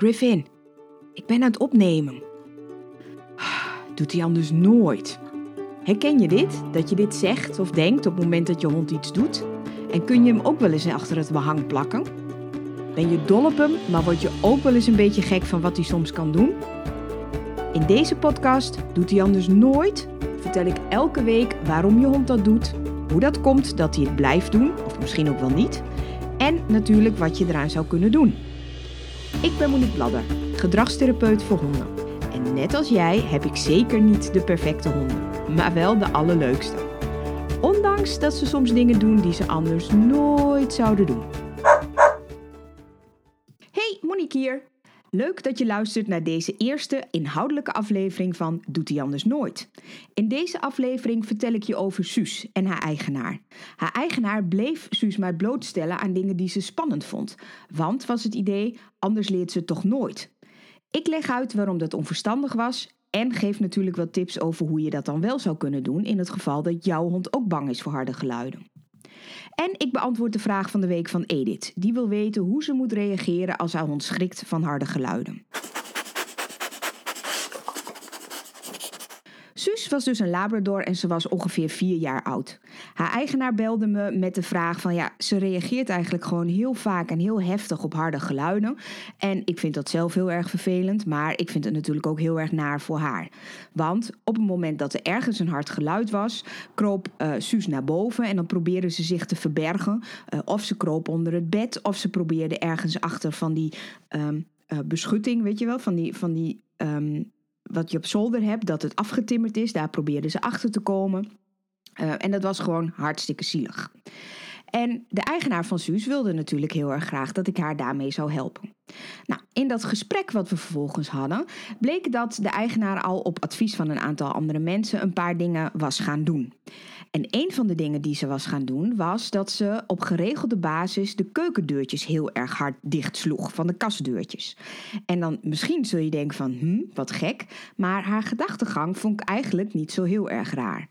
Griffin, ik ben aan het opnemen. Doet hij anders nooit. Herken je dit? Dat je dit zegt of denkt op het moment dat je hond iets doet? En kun je hem ook wel eens achter het behang plakken? Ben je dol op hem, maar word je ook wel eens een beetje gek van wat hij soms kan doen? In deze podcast Doet hij anders nooit? vertel ik elke week waarom je hond dat doet, hoe dat komt dat hij het blijft doen, of misschien ook wel niet, en natuurlijk wat je eraan zou kunnen doen. Ik ben Monique Bladder, gedragstherapeut voor honden. En net als jij heb ik zeker niet de perfecte honden, maar wel de allerleukste. Ondanks dat ze soms dingen doen die ze anders nooit zouden doen. Hey, Monique hier. Leuk dat je luistert naar deze eerste inhoudelijke aflevering van Doet hij anders nooit. In deze aflevering vertel ik je over Suus en haar eigenaar. Haar eigenaar bleef Suus maar blootstellen aan dingen die ze spannend vond. Want was het idee, anders leert ze het toch nooit. Ik leg uit waarom dat onverstandig was en geef natuurlijk wat tips over hoe je dat dan wel zou kunnen doen in het geval dat jouw hond ook bang is voor harde geluiden. En ik beantwoord de vraag van de week van Edith. Die wil weten hoe ze moet reageren als haar hond schrikt van harde geluiden. Was dus een Labrador en ze was ongeveer vier jaar oud. Haar eigenaar belde me met de vraag van ja, ze reageert eigenlijk gewoon heel vaak en heel heftig op harde geluiden. En ik vind dat zelf heel erg vervelend, maar ik vind het natuurlijk ook heel erg naar voor haar. Want op het moment dat er ergens een hard geluid was, kroop uh, Suus naar boven en dan probeerde ze zich te verbergen. Uh, of ze kroop onder het bed, of ze probeerde ergens achter van die um, uh, beschutting, weet je wel, van die. Van die um, wat je op zolder hebt, dat het afgetimmerd is. Daar probeerden ze achter te komen. Uh, en dat was gewoon hartstikke zielig. En de eigenaar van Suus wilde natuurlijk heel erg graag dat ik haar daarmee zou helpen. Nou, in dat gesprek wat we vervolgens hadden, bleek dat de eigenaar al op advies van een aantal andere mensen een paar dingen was gaan doen. En een van de dingen die ze was gaan doen, was dat ze op geregelde basis de keukendeurtjes heel erg hard dicht sloeg van de kastdeurtjes. En dan misschien zul je denken van, hm, wat gek, maar haar gedachtegang vond ik eigenlijk niet zo heel erg raar.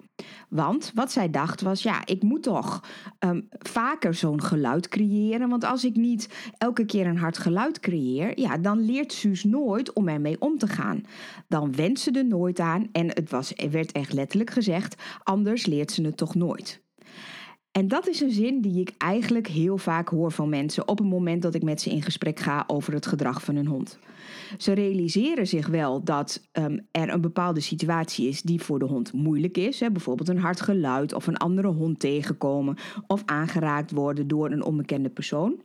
Want wat zij dacht was, ja, ik moet toch um, vaker zo'n geluid creëren. Want als ik niet elke keer een hard geluid creëer, ja, dan leert Suus nooit om ermee om te gaan. Dan went ze er nooit aan en het was, er werd echt letterlijk gezegd, anders leert ze het toch nooit. En dat is een zin die ik eigenlijk heel vaak hoor van mensen op het moment dat ik met ze in gesprek ga over het gedrag van hun hond. Ze realiseren zich wel dat um, er een bepaalde situatie is die voor de hond moeilijk is. Hè, bijvoorbeeld een hard geluid of een andere hond tegenkomen of aangeraakt worden door een onbekende persoon.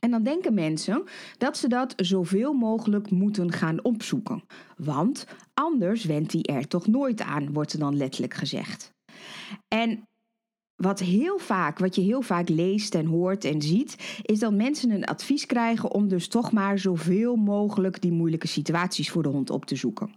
En dan denken mensen dat ze dat zoveel mogelijk moeten gaan opzoeken. Want anders wendt hij er toch nooit aan, wordt er dan letterlijk gezegd. En wat heel vaak, wat je heel vaak leest en hoort en ziet, is dat mensen een advies krijgen om dus toch maar zoveel mogelijk die moeilijke situaties voor de hond op te zoeken.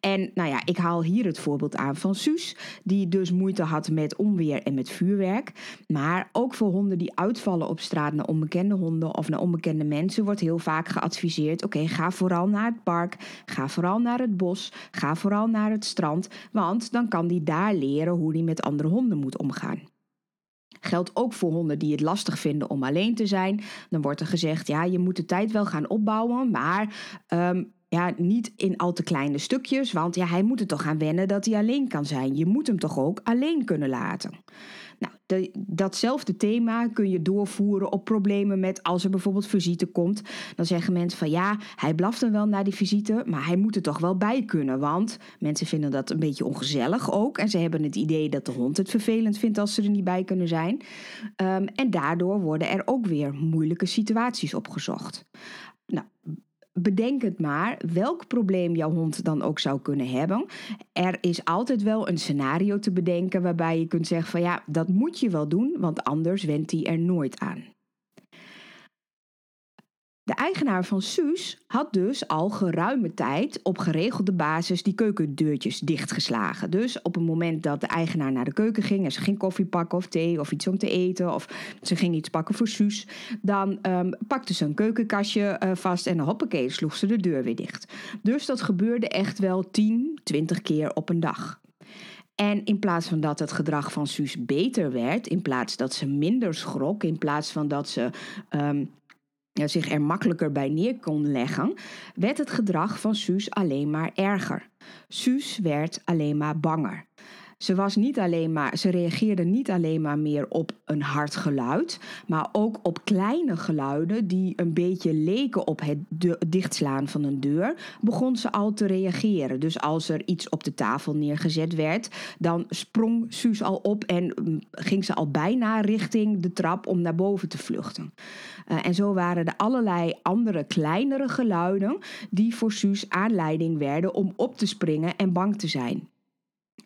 En nou ja, ik haal hier het voorbeeld aan van Suus, die dus moeite had met onweer en met vuurwerk. Maar ook voor honden die uitvallen op straat naar onbekende honden of naar onbekende mensen, wordt heel vaak geadviseerd: oké, ga vooral naar het park, ga vooral naar het bos, ga vooral naar het strand, want dan kan die daar leren hoe die met andere honden moet omgaan. Geldt ook voor honden die het lastig vinden om alleen te zijn. Dan wordt er gezegd, ja, je moet de tijd wel gaan opbouwen, maar um, ja, niet in al te kleine stukjes. Want ja, hij moet er toch gaan wennen dat hij alleen kan zijn. Je moet hem toch ook alleen kunnen laten. Nou, de, datzelfde thema kun je doorvoeren op problemen met als er bijvoorbeeld visite komt. Dan zeggen mensen van ja, hij blaft dan wel naar die visite, maar hij moet er toch wel bij kunnen. Want mensen vinden dat een beetje ongezellig ook. En ze hebben het idee dat de hond het vervelend vindt als ze er niet bij kunnen zijn. Um, en daardoor worden er ook weer moeilijke situaties opgezocht. Nou, bedenk het maar, welk probleem jouw hond dan ook zou kunnen hebben. Er is altijd wel een scenario te bedenken waarbij je kunt zeggen van ja, dat moet je wel doen, want anders wendt hij er nooit aan. De eigenaar van Suus had dus al geruime tijd op geregelde basis die keukendeurtjes dichtgeslagen. Dus op het moment dat de eigenaar naar de keuken ging en ze ging koffie pakken of thee of iets om te eten of ze ging iets pakken voor Suus, dan um, pakte ze een keukenkastje uh, vast en hoppakee sloeg ze de deur weer dicht. Dus dat gebeurde echt wel 10, 20 keer op een dag. En in plaats van dat het gedrag van Suus beter werd, in plaats dat ze minder schrok, in plaats van dat ze um, zich er makkelijker bij neer kon leggen, werd het gedrag van Suus alleen maar erger. Suus werd alleen maar banger. Ze, was niet alleen maar, ze reageerde niet alleen maar meer op een hard geluid, maar ook op kleine geluiden die een beetje leken op het dichtslaan van een deur, begon ze al te reageren. Dus als er iets op de tafel neergezet werd, dan sprong Suus al op en mm, ging ze al bijna richting de trap om naar boven te vluchten. Uh, en zo waren er allerlei andere kleinere geluiden die voor Suus aanleiding werden om op te springen en bang te zijn.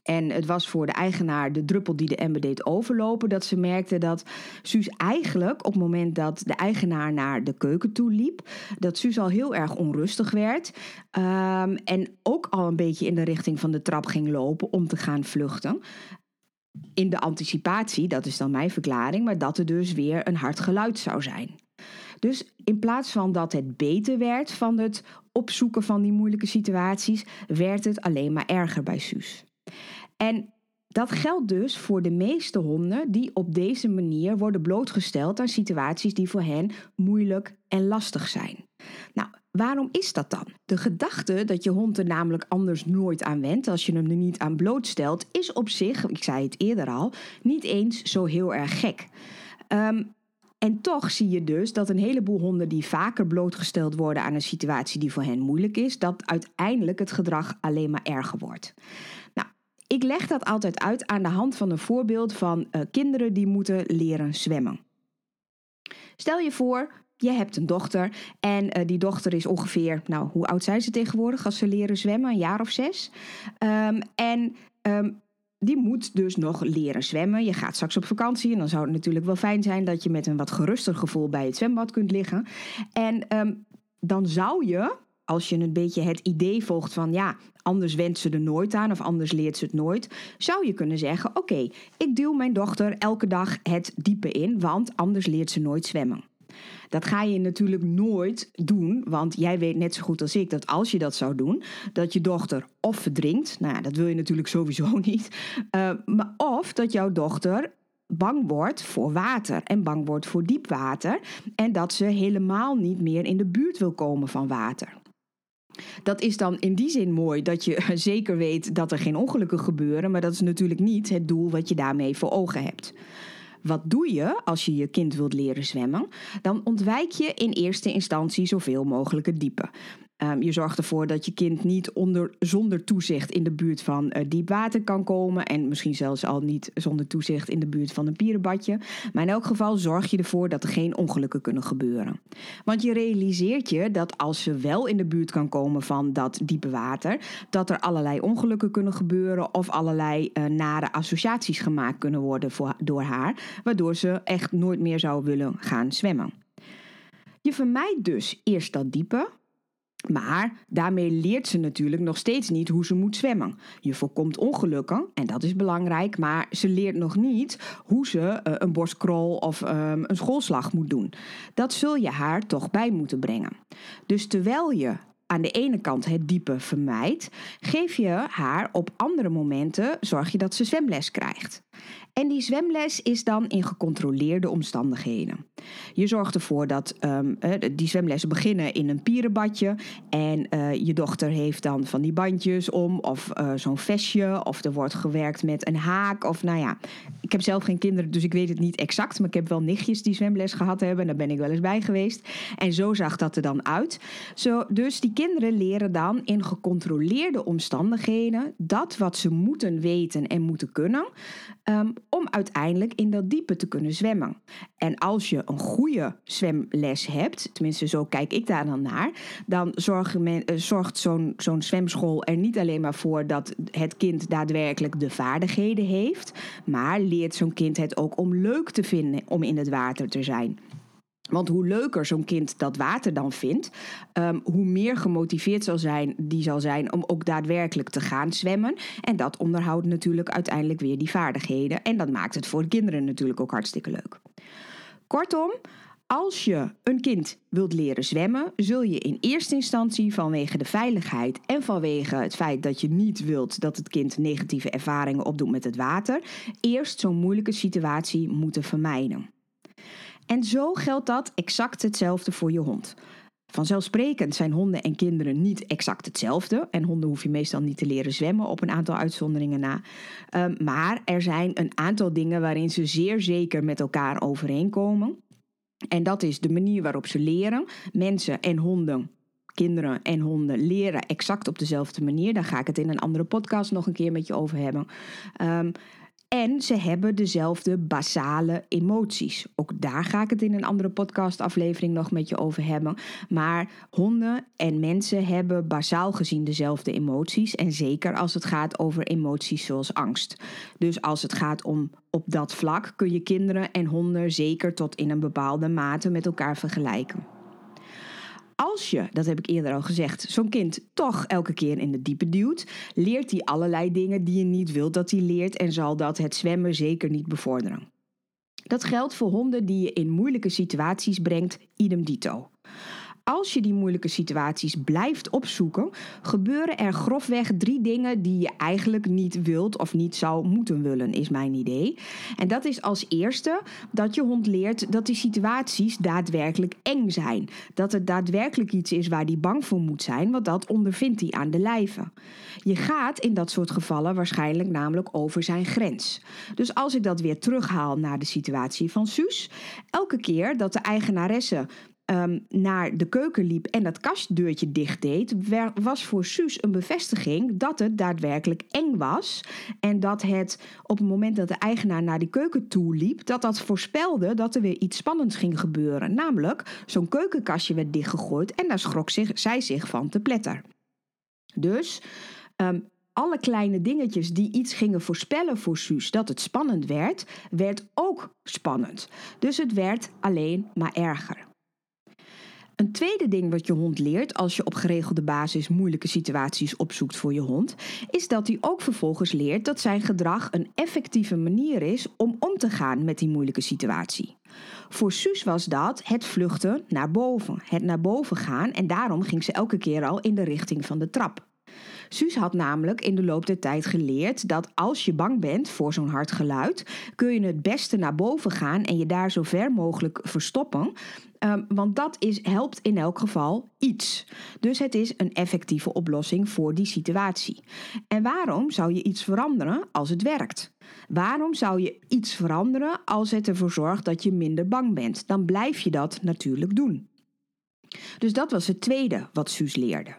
En het was voor de eigenaar de druppel die de emmer deed overlopen. Dat ze merkte dat Suus eigenlijk op het moment dat de eigenaar naar de keuken toe liep, dat Suus al heel erg onrustig werd. Um, en ook al een beetje in de richting van de trap ging lopen om te gaan vluchten. In de anticipatie, dat is dan mijn verklaring, maar dat er dus weer een hard geluid zou zijn. Dus in plaats van dat het beter werd van het opzoeken van die moeilijke situaties, werd het alleen maar erger bij Suus. En dat geldt dus voor de meeste honden die op deze manier worden blootgesteld aan situaties die voor hen moeilijk en lastig zijn. Nou, waarom is dat dan? De gedachte dat je hond er namelijk anders nooit aan wendt als je hem er niet aan blootstelt, is op zich, ik zei het eerder al, niet eens zo heel erg gek. Um, en toch zie je dus dat een heleboel honden die vaker blootgesteld worden aan een situatie die voor hen moeilijk is, dat uiteindelijk het gedrag alleen maar erger wordt. Nou, ik leg dat altijd uit aan de hand van een voorbeeld van uh, kinderen die moeten leren zwemmen. Stel je voor, je hebt een dochter en uh, die dochter is ongeveer, nou, hoe oud zijn ze tegenwoordig als ze leren zwemmen? Een jaar of zes. Um, en um, die moet dus nog leren zwemmen. Je gaat straks op vakantie en dan zou het natuurlijk wel fijn zijn dat je met een wat geruster gevoel bij het zwembad kunt liggen. En um, dan zou je, als je een beetje het idee volgt van ja, anders wendt ze er nooit aan of anders leert ze het nooit, zou je kunnen zeggen: Oké, ik duw mijn dochter elke dag het diepe in, want anders leert ze nooit zwemmen. Dat ga je natuurlijk nooit doen, want jij weet net zo goed als ik dat als je dat zou doen, dat je dochter of verdrinkt, nou dat wil je natuurlijk sowieso niet, uh, maar of dat jouw dochter bang wordt voor water en bang wordt voor diep water en dat ze helemaal niet meer in de buurt wil komen van water. Dat is dan in die zin mooi dat je zeker weet dat er geen ongelukken gebeuren, maar dat is natuurlijk niet het doel wat je daarmee voor ogen hebt. Wat doe je als je je kind wilt leren zwemmen? Dan ontwijk je in eerste instantie zoveel mogelijk het diepe. Um, je zorgt ervoor dat je kind niet onder, zonder toezicht in de buurt van uh, diep water kan komen. En misschien zelfs al niet zonder toezicht in de buurt van een pierenbadje. Maar in elk geval zorg je ervoor dat er geen ongelukken kunnen gebeuren. Want je realiseert je dat als ze wel in de buurt kan komen van dat diepe water, dat er allerlei ongelukken kunnen gebeuren of allerlei uh, nare associaties gemaakt kunnen worden voor, door haar, waardoor ze echt nooit meer zou willen gaan zwemmen. Je vermijdt dus eerst dat diepe, maar daarmee leert ze natuurlijk nog steeds niet hoe ze moet zwemmen. Je voorkomt ongelukken, en dat is belangrijk, maar ze leert nog niet hoe ze uh, een borstkrol of um, een schoolslag moet doen. Dat zul je haar toch bij moeten brengen. Dus terwijl je aan de ene kant het diepe vermijdt, geef je haar op andere momenten zorg je dat ze zwemles krijgt. En die zwemles is dan in gecontroleerde omstandigheden. Je zorgt ervoor dat um, die zwemlessen beginnen in een pierenbadje. En uh, je dochter heeft dan van die bandjes om, of uh, zo'n vestje, of er wordt gewerkt met een haak. Of nou ja, ik heb zelf geen kinderen, dus ik weet het niet exact. Maar ik heb wel nichtjes die zwemles gehad hebben. En daar ben ik wel eens bij geweest. En zo zag dat er dan uit. Zo, dus die kinderen leren dan in gecontroleerde omstandigheden dat wat ze moeten weten en moeten kunnen. Um, om uiteindelijk in dat diepe te kunnen zwemmen. En als je een goede zwemles hebt, tenminste zo kijk ik daar dan naar, dan men, uh, zorgt zo'n zo'n zwemschool er niet alleen maar voor dat het kind daadwerkelijk de vaardigheden heeft, maar leert zo'n kind het ook om leuk te vinden om in het water te zijn. Want hoe leuker zo'n kind dat water dan vindt, um, hoe meer gemotiveerd zal zijn, die zal zijn om ook daadwerkelijk te gaan zwemmen. En dat onderhoudt natuurlijk uiteindelijk weer die vaardigheden. En dat maakt het voor kinderen natuurlijk ook hartstikke leuk. Kortom, als je een kind wilt leren zwemmen, zul je in eerste instantie vanwege de veiligheid en vanwege het feit dat je niet wilt dat het kind negatieve ervaringen opdoet met het water, eerst zo'n moeilijke situatie moeten vermijden. En zo geldt dat exact hetzelfde voor je hond. Vanzelfsprekend zijn honden en kinderen niet exact hetzelfde. En honden hoef je meestal niet te leren zwemmen op een aantal uitzonderingen na. Um, maar er zijn een aantal dingen waarin ze zeer zeker met elkaar overeenkomen. En dat is de manier waarop ze leren. Mensen en honden kinderen en honden leren exact op dezelfde manier. Daar ga ik het in een andere podcast nog een keer met je over hebben. Um, en ze hebben dezelfde basale emoties. Ook daar ga ik het in een andere podcastaflevering nog met je over hebben. Maar honden en mensen hebben basaal gezien dezelfde emoties. En zeker als het gaat over emoties zoals angst. Dus als het gaat om op dat vlak kun je kinderen en honden zeker tot in een bepaalde mate met elkaar vergelijken als je, dat heb ik eerder al gezegd, zo'n kind toch elke keer in de diepe duwt, leert hij allerlei dingen die je niet wilt dat hij leert en zal dat het zwemmen zeker niet bevorderen. Dat geldt voor honden die je in moeilijke situaties brengt, idem dito als je die moeilijke situaties blijft opzoeken, gebeuren er grofweg drie dingen die je eigenlijk niet wilt of niet zou moeten willen, is mijn idee. En dat is als eerste dat je hond leert dat die situaties daadwerkelijk eng zijn. Dat het daadwerkelijk iets is waar die bang voor moet zijn, want dat ondervindt hij aan de lijve. Je gaat in dat soort gevallen waarschijnlijk namelijk over zijn grens. Dus als ik dat weer terughaal naar de situatie van Suus, elke keer dat de eigenaresse Ehm, naar de keuken liep en dat kastdeurtje dicht deed, was voor Suus een bevestiging dat het daadwerkelijk eng was. En dat het op het moment dat de eigenaar naar die keuken toe liep, dat dat voorspelde dat er weer iets spannends ging gebeuren. Namelijk, zo'n keukenkastje werd dichtgegooid en daar schrok zich, zij zich van te pletter. Dus ehm, alle kleine dingetjes die iets gingen voorspellen voor Suus dat het spannend werd, werd ook spannend. Dus het werd alleen maar erger. Een tweede ding wat je hond leert als je op geregelde basis moeilijke situaties opzoekt voor je hond, is dat hij ook vervolgens leert dat zijn gedrag een effectieve manier is om om te gaan met die moeilijke situatie. Voor Suus was dat het vluchten naar boven, het naar boven gaan en daarom ging ze elke keer al in de richting van de trap. Suus had namelijk in de loop der tijd geleerd dat als je bang bent voor zo'n hard geluid, kun je het beste naar boven gaan en je daar zo ver mogelijk verstoppen. Um, want dat is, helpt in elk geval iets. Dus het is een effectieve oplossing voor die situatie. En waarom zou je iets veranderen als het werkt? Waarom zou je iets veranderen als het ervoor zorgt dat je minder bang bent? Dan blijf je dat natuurlijk doen. Dus dat was het tweede wat Suus leerde.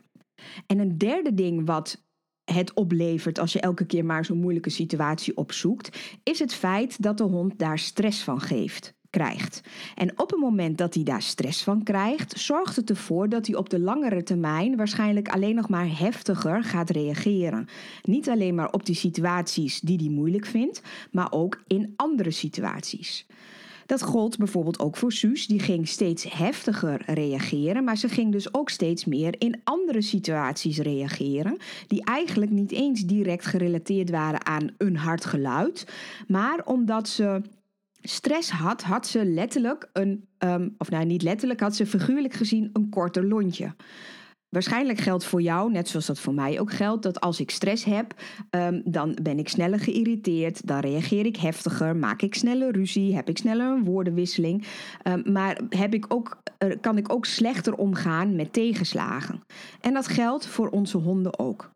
En een derde ding wat het oplevert als je elke keer maar zo'n moeilijke situatie opzoekt, is het feit dat de hond daar stress van geeft krijgt. En op het moment dat hij daar stress van krijgt, zorgt het ervoor dat hij op de langere termijn waarschijnlijk alleen nog maar heftiger gaat reageren. Niet alleen maar op die situaties die hij moeilijk vindt, maar ook in andere situaties. Dat gold bijvoorbeeld ook voor Suus. Die ging steeds heftiger reageren, maar ze ging dus ook steeds meer in andere situaties reageren, die eigenlijk niet eens direct gerelateerd waren aan een hard geluid, maar omdat ze stress had, had ze letterlijk een, um, of nou niet letterlijk, had ze figuurlijk gezien een korter lontje. Waarschijnlijk geldt voor jou, net zoals dat voor mij ook geldt, dat als ik stress heb, um, dan ben ik sneller geïrriteerd, dan reageer ik heftiger, maak ik sneller ruzie, heb ik sneller een woordenwisseling. Um, maar heb ik ook, kan ik ook slechter omgaan met tegenslagen. En dat geldt voor onze honden ook.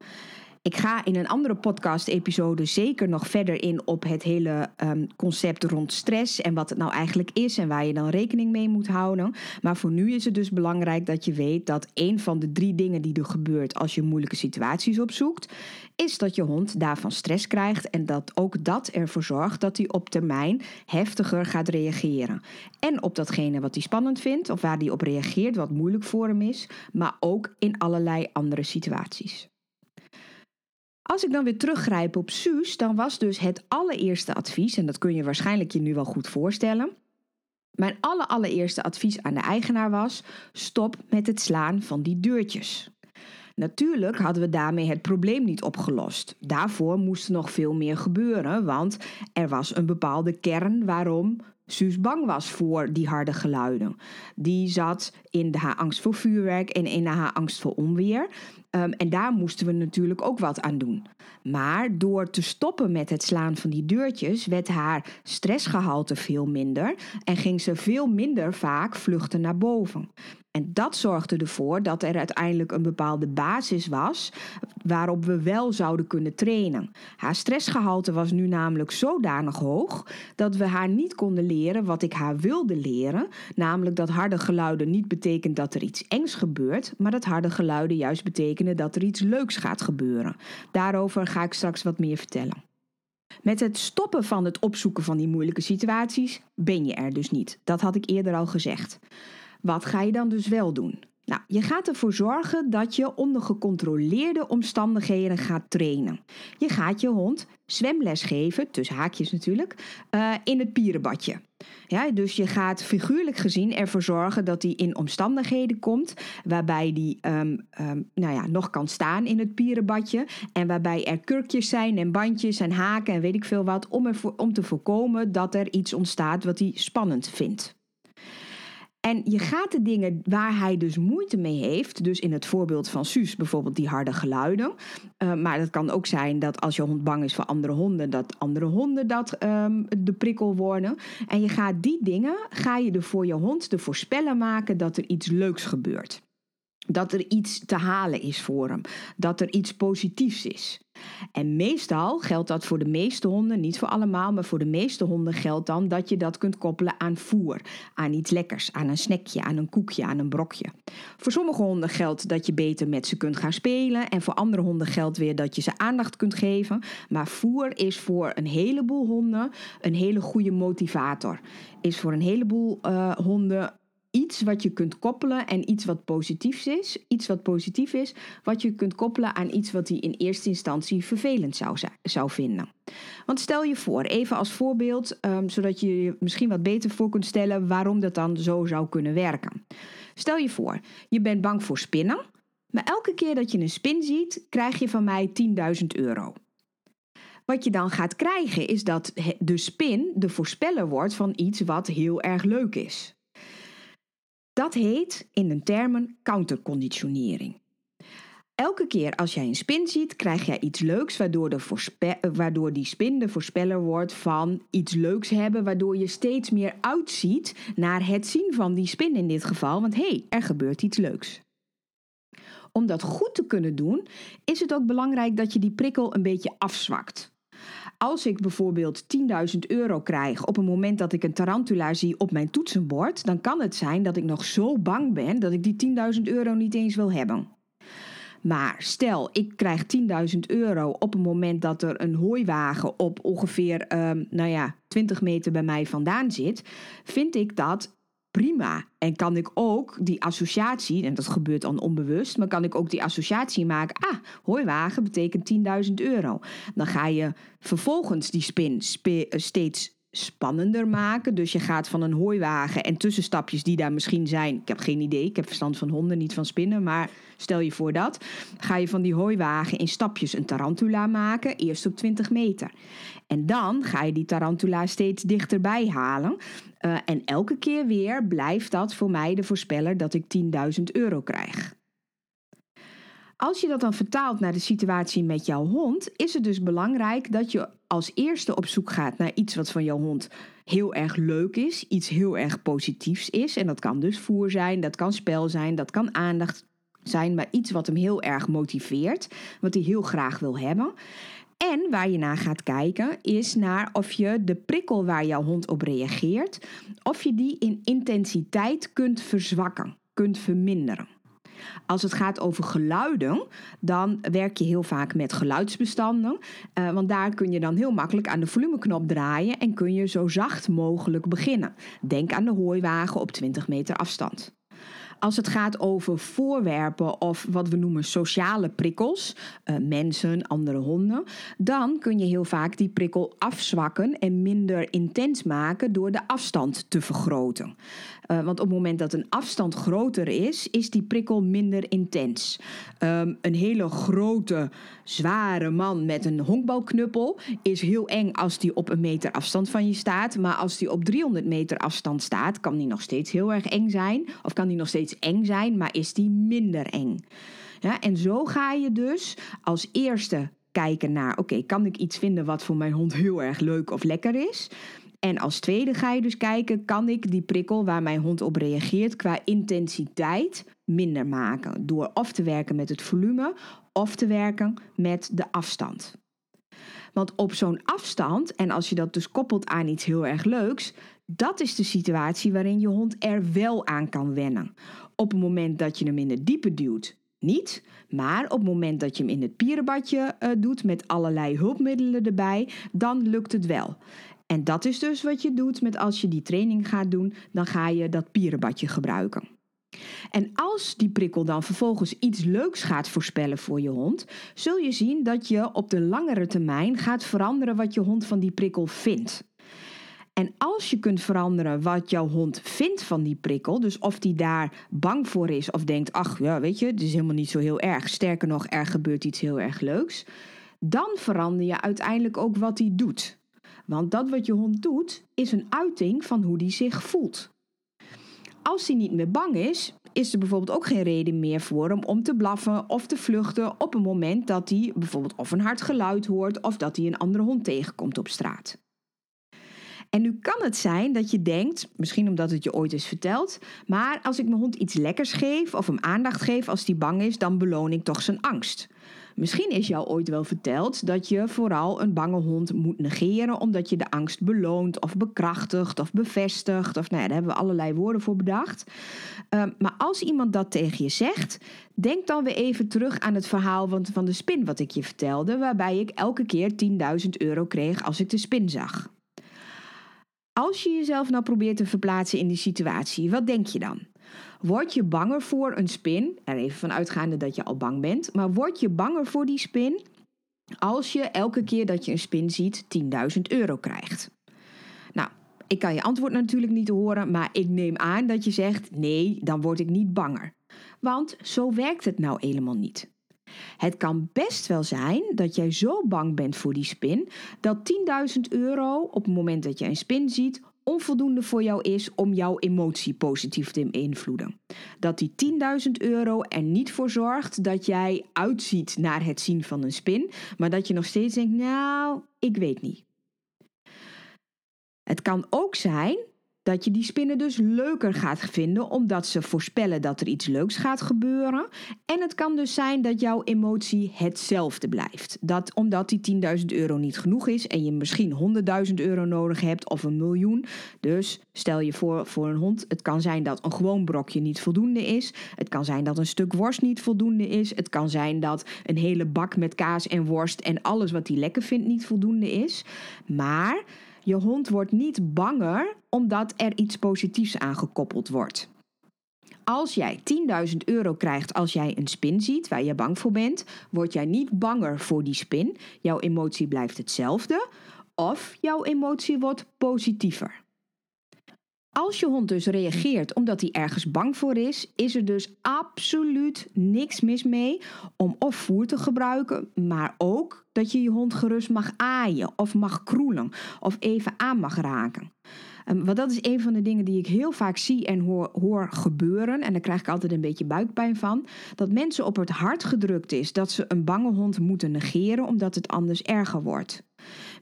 Ik ga in een andere podcast-episode zeker nog verder in op het hele um, concept rond stress en wat het nou eigenlijk is en waar je dan rekening mee moet houden. Maar voor nu is het dus belangrijk dat je weet dat een van de drie dingen die er gebeurt als je moeilijke situaties opzoekt, is dat je hond daarvan stress krijgt en dat ook dat ervoor zorgt dat hij op termijn heftiger gaat reageren. En op datgene wat hij spannend vindt of waar hij op reageert, wat moeilijk voor hem is, maar ook in allerlei andere situaties. Als ik dan weer teruggrijp op Suus, dan was dus het allereerste advies, en dat kun je waarschijnlijk je nu wel goed voorstellen. Mijn allereerste advies aan de eigenaar was: stop met het slaan van die deurtjes. Natuurlijk hadden we daarmee het probleem niet opgelost. Daarvoor moest er nog veel meer gebeuren, want er was een bepaalde kern waarom Suus bang was voor die harde geluiden. Die zat in haar angst voor vuurwerk en in haar angst voor onweer. Ehm, en daar moesten we natuurlijk ook wat aan doen. Maar door te stoppen met het slaan van die deurtjes werd haar stressgehalte veel minder en ging ze veel minder vaak vluchten naar boven. En dat zorgde ervoor dat er uiteindelijk een bepaalde basis was waarop we wel zouden kunnen trainen. Haar stressgehalte was nu namelijk zodanig hoog dat we haar niet konden leren wat ik haar wilde leren, namelijk dat harde geluiden niet betekent dat er iets engs gebeurt, maar dat harde geluiden juist betekenen dat er iets leuks gaat gebeuren. Daarover ga ik straks wat meer vertellen. Met het stoppen van het opzoeken van die moeilijke situaties ben je er dus niet. Dat had ik eerder al gezegd. Wat ga je dan dus wel doen? Nou, je gaat ervoor zorgen dat je onder gecontroleerde omstandigheden gaat trainen. Je gaat je hond zwemles geven, tussen haakjes natuurlijk, uh, in het pierenbadje. Ja, dus je gaat figuurlijk gezien ervoor zorgen dat hij in omstandigheden komt waarbij hij um, um, nou ja, nog kan staan in het pierenbadje. En waarbij er kurkjes zijn en bandjes en haken en weet ik veel wat, om, ervoor, om te voorkomen dat er iets ontstaat wat hij spannend vindt. En je gaat de dingen waar hij dus moeite mee heeft, dus in het voorbeeld van Suus bijvoorbeeld die harde geluiden. Uh, maar het kan ook zijn dat als je hond bang is voor andere honden, dat andere honden dat um, de prikkel worden. En je gaat die dingen, ga je er voor je hond de voorspellen maken dat er iets leuks gebeurt. Dat er iets te halen is voor hem. Dat er iets positiefs is. En meestal geldt dat voor de meeste honden, niet voor allemaal, maar voor de meeste honden geldt dan dat je dat kunt koppelen aan voer, aan iets lekkers, aan een snackje, aan een koekje, aan een brokje. Voor sommige honden geldt dat je beter met ze kunt gaan spelen en voor andere honden geldt weer dat je ze aandacht kunt geven. Maar voer is voor een heleboel honden een hele goede motivator. Is voor een heleboel uh, honden iets wat je kunt koppelen en iets wat positief is. Iets wat positief is, wat je kunt koppelen aan iets wat hij in eerste instantie vervelend zou, zou vinden. Want stel je voor, even als voorbeeld, um, zodat je je misschien wat beter voor kunt stellen waarom dat dan zo zou kunnen werken. Stel je voor, je bent bang voor spinnen, maar elke keer dat je een spin ziet, krijg je van mij 10.000 euro. Wat je dan gaat krijgen is dat de spin de voorspeller wordt van iets wat heel erg leuk is. Dat heet in de termen counterconditionering. Elke keer als jij een spin ziet, krijg jij iets leuks, waardoor, de waardoor die spin de voorspeller wordt van iets leuks hebben, waardoor je steeds meer uitziet naar het zien van die spin in dit geval, want hé, hey, er gebeurt iets leuks. Om dat goed te kunnen doen, is het ook belangrijk dat je die prikkel een beetje afzwakt. Als ik bijvoorbeeld 10.000 euro krijg op het moment dat ik een tarantula zie op mijn toetsenbord, dan kan het zijn dat ik nog zo bang ben dat ik die 10.000 euro niet eens wil hebben. Maar stel, ik krijg 10.000 euro op het moment dat er een hooiwagen op ongeveer, um, nou ja, 20 meter bij mij vandaan zit, vind ik dat prima. En kan ik ook die associatie, en dat gebeurt dan onbewust, maar kan ik ook die associatie maken. Ah, hooiwagen betekent 10.000 euro. Dan ga je vervolgens die spin steeds spannender maken. Dus je gaat van een hooiwagen en tussenstapjes die daar misschien zijn. Ik heb geen idee, ik heb verstand van honden, niet van spinnen. Maar stel je voor dat. Ga je van die hooiwagen in stapjes een tarantula maken. Eerst op 20 meter. En dan ga je die tarantula steeds dichterbij halen. Uh, en elke keer weer blijft dat voor mij de voorspeller dat ik 10.000 euro krijg. Als je dat dan vertaalt naar de situatie met jouw hond, is het dus belangrijk dat je als eerste op zoek gaat naar iets wat van jouw hond heel erg leuk is, iets heel erg positiefs is. En dat kan dus voer zijn, dat kan spel zijn, dat kan aandacht zijn, maar iets wat hem heel erg motiveert, wat hij heel graag wil hebben. En waar je naar gaat kijken is naar of je de prikkel waar jouw hond op reageert, of je die in intensiteit kunt verzwakken, kunt verminderen. Als het gaat over geluiden, dan werk je heel vaak met geluidsbestanden. Uh, want daar kun je dan heel makkelijk aan de volumeknop draaien en kun je zo zacht mogelijk beginnen. Denk aan de hooiwagen op 20 meter afstand. Als het gaat over voorwerpen of wat we noemen sociale prikkels, uh, mensen, andere honden, dan kun je heel vaak die prikkel afzwakken en minder intens maken door de afstand te vergroten. Uh, want op het moment dat een afstand groter is, is die prikkel minder intens. Um, een hele grote, zware man met een honkbalknuppel is heel eng als die op een meter afstand van je staat. Maar als die op 300 meter afstand staat, kan die nog steeds heel erg eng zijn. Of kan die nog steeds eng zijn, maar is die minder eng. Ja, en zo ga je dus als eerste kijken naar: oké, kan ik iets vinden wat voor mijn hond heel erg leuk of lekker is? En als tweede ga je dus kijken: kan ik die prikkel waar mijn hond op reageert qua intensiteit minder maken? Door of te werken met het volume of te werken met de afstand. Want op zo'n afstand, en als je dat dus koppelt aan iets heel erg leuks, dat is de situatie waarin je hond er wel aan kan wennen. Op het moment dat je hem in het diepe duwt, niet. Maar op het moment dat je hem in het pierenbadje uh, doet met allerlei hulpmiddelen erbij, dan lukt het wel. En dat is dus wat je doet met als je die training gaat doen, dan ga je dat pierenbadje gebruiken. En als die prikkel dan vervolgens iets leuks gaat voorspellen voor je hond, zul je zien dat je op de langere termijn gaat veranderen wat je hond van die prikkel vindt. En als je kunt veranderen wat jouw hond vindt van die prikkel, dus of die daar bang voor is of denkt, ach ja, weet je, het is helemaal niet zo heel erg, sterker nog, er gebeurt iets heel erg leuks, dan verander je uiteindelijk ook wat hij doet. Want dat wat je hond doet, is een uiting van hoe die zich voelt. Als hij niet meer bang is, is er bijvoorbeeld ook geen reden meer voor hem om te blaffen of te vluchten op een moment dat hij bijvoorbeeld of een hard geluid hoort of dat hij een andere hond tegenkomt op straat. En nu kan het zijn dat je denkt, misschien omdat het je ooit is verteld, maar als ik mijn hond iets lekkers geef of hem aandacht geef als hij bang is, dan beloon ik toch zijn angst. Misschien is jou ooit wel verteld dat je vooral een bange hond moet negeren omdat je de angst beloont of bekrachtigt of bevestigt. Of nou ja, daar hebben we allerlei woorden voor bedacht. Uh, maar als iemand dat tegen je zegt, denk dan weer even terug aan het verhaal van de spin wat ik je vertelde, waarbij ik elke keer 10.000 euro kreeg als ik de spin zag. Als je jezelf nou probeert te verplaatsen in die situatie, wat denk je dan? Word je banger voor een spin? Er even van uitgaande dat je al bang bent. Maar word je banger voor die spin als je elke keer dat je een spin ziet 10.000 euro krijgt? Nou, ik kan je antwoord natuurlijk niet horen, maar ik neem aan dat je zegt: nee, dan word ik niet banger. Want zo werkt het nou helemaal niet. Het kan best wel zijn dat jij zo bang bent voor die spin dat 10.000 euro op het moment dat je een spin ziet onvoldoende voor jou is om jouw emotie positief te beïnvloeden. Dat die 10.000 euro er niet voor zorgt dat jij uitziet naar het zien van een spin, maar dat je nog steeds denkt, nou, ik weet niet. Het kan ook zijn dat je die spinnen dus leuker gaat vinden omdat ze voorspellen dat er iets leuks gaat gebeuren. En het kan dus zijn dat jouw emotie hetzelfde blijft. Dat omdat die 10.000 euro niet genoeg is en je misschien 100.000 euro nodig hebt of een miljoen. Dus stel je voor voor een hond, het kan zijn dat een gewoon brokje niet voldoende is. Het kan zijn dat een stuk worst niet voldoende is. Het kan zijn dat een hele bak met kaas en worst en alles wat hij lekker vindt niet voldoende is. Maar je hond wordt niet banger omdat er iets positiefs aangekoppeld wordt. Als jij 10.000 euro krijgt als jij een spin ziet waar je bang voor bent, word jij niet banger voor die spin. Jouw emotie blijft hetzelfde of jouw emotie wordt positiever. Als je hond dus reageert omdat hij ergens bang voor is, is er dus absoluut niks mis mee om of voer te gebruiken, maar ook dat je je hond gerust mag aaien of mag kroelen of even aan mag raken. Um, want dat is een van de dingen die ik heel vaak zie en hoor, hoor, gebeuren. En daar krijg ik altijd een beetje buikpijn van. Dat mensen op het hart gedrukt is dat ze een bange hond moeten negeren omdat het anders erger wordt.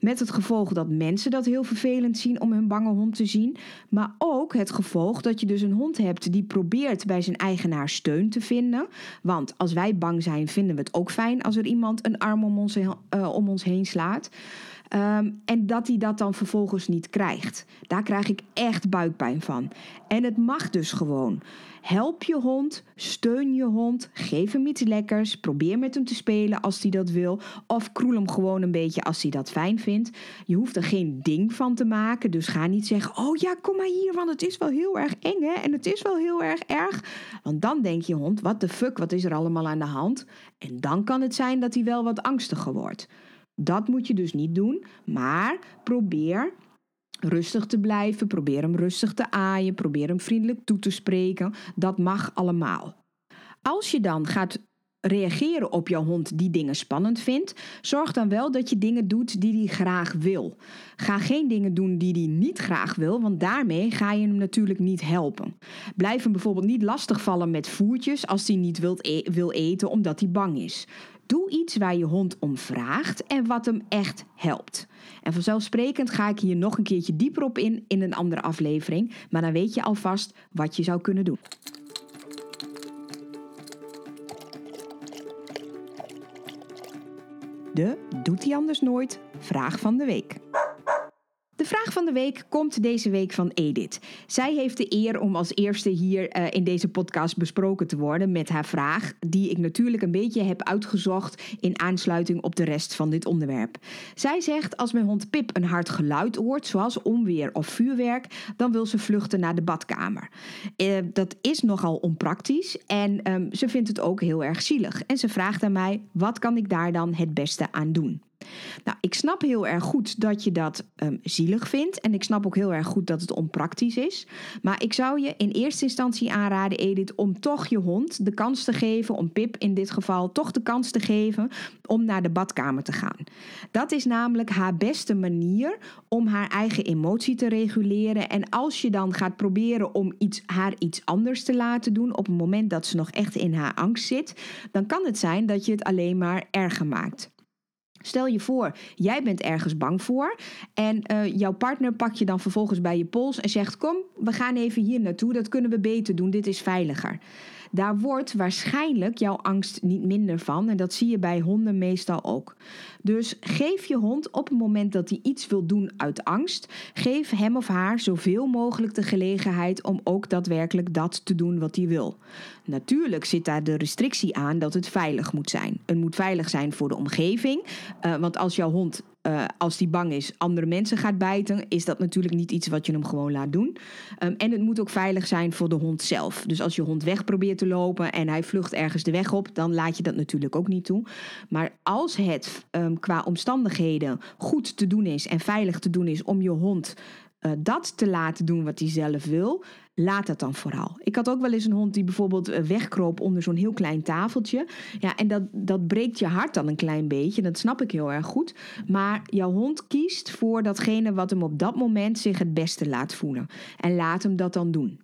Met het gevolg dat mensen dat heel vervelend zien om hun bange hond te zien. Maar ook het gevolg dat je dus een hond hebt die probeert bij zijn eigenaar steun te vinden. Want als wij bang zijn, vinden we het ook fijn als er iemand een arm om ons, uh, om ons heen slaat. Ehm, en dat hij dat dan vervolgens niet krijgt. Daar krijg ik echt buikpijn van. En het mag dus gewoon. Help je hond, steun je hond, geef hem iets lekkers, probeer met hem te spelen als hij dat wil, of kroel hem gewoon een beetje als hij dat fijn vindt. Je hoeft er geen ding van te maken, dus ga niet zeggen: Oh ja, kom maar hier, want het is wel heel erg eng hè, en het is wel heel erg erg. Want dan denkt je hond: Wat de fuck, wat is er allemaal aan de hand? En dan kan het zijn dat hij wel wat angstiger wordt. Dat moet je dus niet doen, maar probeer rustig te blijven, probeer hem rustig te aaien, probeer hem vriendelijk toe te spreken. Dat mag allemaal. Als je dan gaat reageren op jouw hond die dingen spannend vindt, zorg dan wel dat je dingen doet die hij graag wil. Ga geen dingen doen die hij niet graag wil, want daarmee ga je hem natuurlijk niet helpen. Blijf hem bijvoorbeeld niet lastigvallen met voertjes als hij niet wilt e wil eten omdat hij bang is. Doe iets waar je hond om vraagt en wat hem echt helpt. En vanzelfsprekend ga ik hier nog een keertje dieper op in in een andere aflevering, maar dan weet je alvast wat je zou kunnen doen. De Doet hij anders nooit? Vraag van de week. Vraag van de week komt deze week van Edith. Zij heeft de eer om als eerste hier uh, in deze podcast besproken te worden met haar vraag, die ik natuurlijk een beetje heb uitgezocht in aansluiting op de rest van dit onderwerp. Zij zegt: Als mijn hond Pip een hard geluid hoort, zoals onweer of vuurwerk, dan wil ze vluchten naar de badkamer. Uh, dat is nogal onpraktisch en um, ze vindt het ook heel erg zielig. En ze vraagt aan mij: wat kan ik daar dan het beste aan doen? Nou, ik snap heel erg goed dat je dat um, zielig vindt. En ik snap ook heel erg goed dat het onpraktisch is. Maar ik zou je in eerste instantie aanraden, Edith, om toch je hond de kans te geven, om Pip in dit geval toch de kans te geven om naar de badkamer te gaan. Dat is namelijk haar beste manier om haar eigen emotie te reguleren. En als je dan gaat proberen om iets, haar iets anders te laten doen op het moment dat ze nog echt in haar angst zit, dan kan het zijn dat je het alleen maar erger maakt. Stel je voor, jij bent ergens bang voor en uh, jouw partner pakt je dan vervolgens bij je pols en zegt: Kom, we gaan even hier naartoe, dat kunnen we beter doen, dit is veiliger. Daar wordt waarschijnlijk jouw angst niet minder van. En dat zie je bij honden meestal ook. Dus geef je hond op het moment dat hij iets wil doen uit angst, geef hem of haar zoveel mogelijk de gelegenheid om ook daadwerkelijk dat te doen wat hij wil. Natuurlijk zit daar de restrictie aan dat het veilig moet zijn. Het moet veilig zijn voor de omgeving. Uh, want als jouw hond uh, als die bang is, andere mensen gaat bijten, is dat natuurlijk niet iets wat je hem gewoon laat doen. Um, en het moet ook veilig zijn voor de hond zelf. Dus als je hond weg probeert te lopen en hij vlucht ergens de weg op, dan laat je dat natuurlijk ook niet toe. Maar als het um, qua omstandigheden goed te doen is en veilig te doen is om je hond uh, dat te laten doen wat hij zelf wil, laat dat dan vooral. Ik had ook wel eens een hond die bijvoorbeeld eh, wegkroop onder zo'n heel klein tafeltje. Ja, en dat, dat breekt je hart dan een klein beetje. Dat snap ik heel erg goed. Maar jouw hond kiest voor datgene wat hem op dat moment zich het beste laat voelen. En laat hem dat dan doen.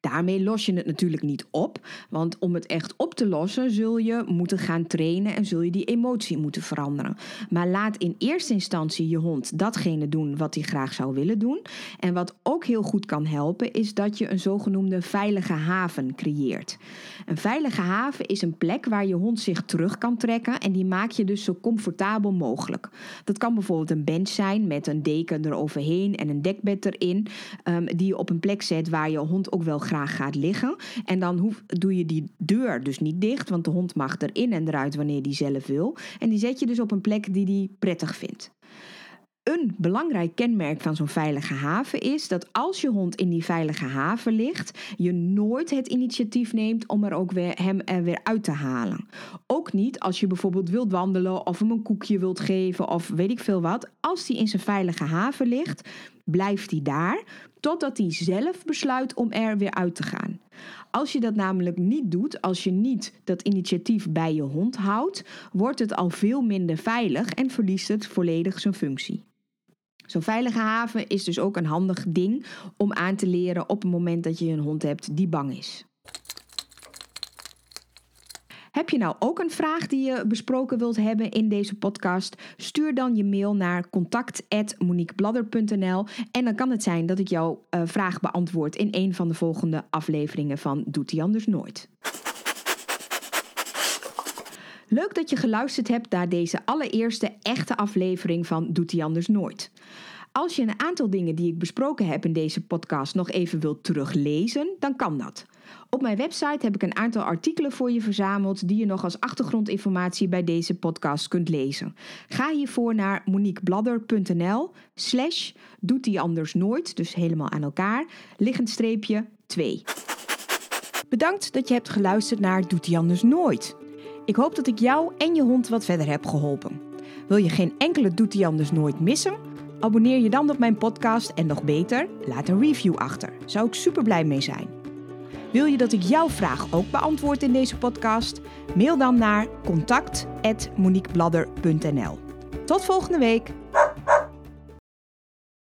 Daarmee los je het natuurlijk niet op, want om het echt op te lossen zul je moeten gaan trainen en zul je die emotie moeten veranderen. Maar laat in eerste instantie je hond datgene doen wat hij graag zou willen doen. En wat ook heel goed kan helpen is dat je een zogenoemde veilige haven creëert. Een veilige haven is een plek waar je hond zich terug kan trekken en die maak je dus zo comfortabel mogelijk. Dat kan bijvoorbeeld een bench zijn met een deken eroverheen en een dekbed erin, um, die je op een plek zet waar je hond ook wel graag gaat liggen. En dan doe je die deur dus niet dicht, want de hond mag erin en eruit wanneer die zelf wil. En die zet je dus op een plek die die prettig vindt. Een belangrijk kenmerk van zo'n veilige haven is dat als je hond in die veilige haven ligt, je nooit het initiatief neemt om er ook weer, hem er weer uit te halen. Ook niet als je bijvoorbeeld wilt wandelen of hem een koekje wilt geven of weet ik veel wat. Als hij in zijn veilige haven ligt, blijft hij daar totdat hij zelf besluit om er weer uit te gaan. Als je dat namelijk niet doet, als je niet dat initiatief bij je hond houdt, wordt het al veel minder veilig en verliest het volledig zijn functie. Zo'n veilige haven is dus ook een handig ding om aan te leren op het moment dat je een hond hebt die bang is. Heb je nou ook een vraag die je besproken wilt hebben in deze podcast? Stuur dan je mail naar contact@moniquebladder.nl en dan kan het zijn dat ik jouw uh, vraag beantwoord in een van de volgende afleveringen van Doet hij anders nooit. Leuk dat je geluisterd hebt naar deze allereerste echte aflevering van Doet hij anders nooit. Als je een aantal dingen die ik besproken heb in deze podcast nog even wilt teruglezen, dan kan dat. Op mijn website heb ik een aantal artikelen voor je verzameld die je nog als achtergrondinformatie bij deze podcast kunt lezen. Ga hiervoor naar moniquebladder.nl slash doet die anders nooit, dus helemaal aan elkaar, liggend streepje 2. Bedankt dat je hebt geluisterd naar Doet die anders nooit. Ik hoop dat ik jou en je hond wat verder heb geholpen. Wil je geen enkele Doet die anders nooit missen? Abonneer je dan op mijn podcast en nog beter, laat een review achter. Zou ik super blij mee zijn. Wil je dat ik jouw vraag ook beantwoord in deze podcast? Mail dan naar contact@moniquebladder.nl. Tot volgende week.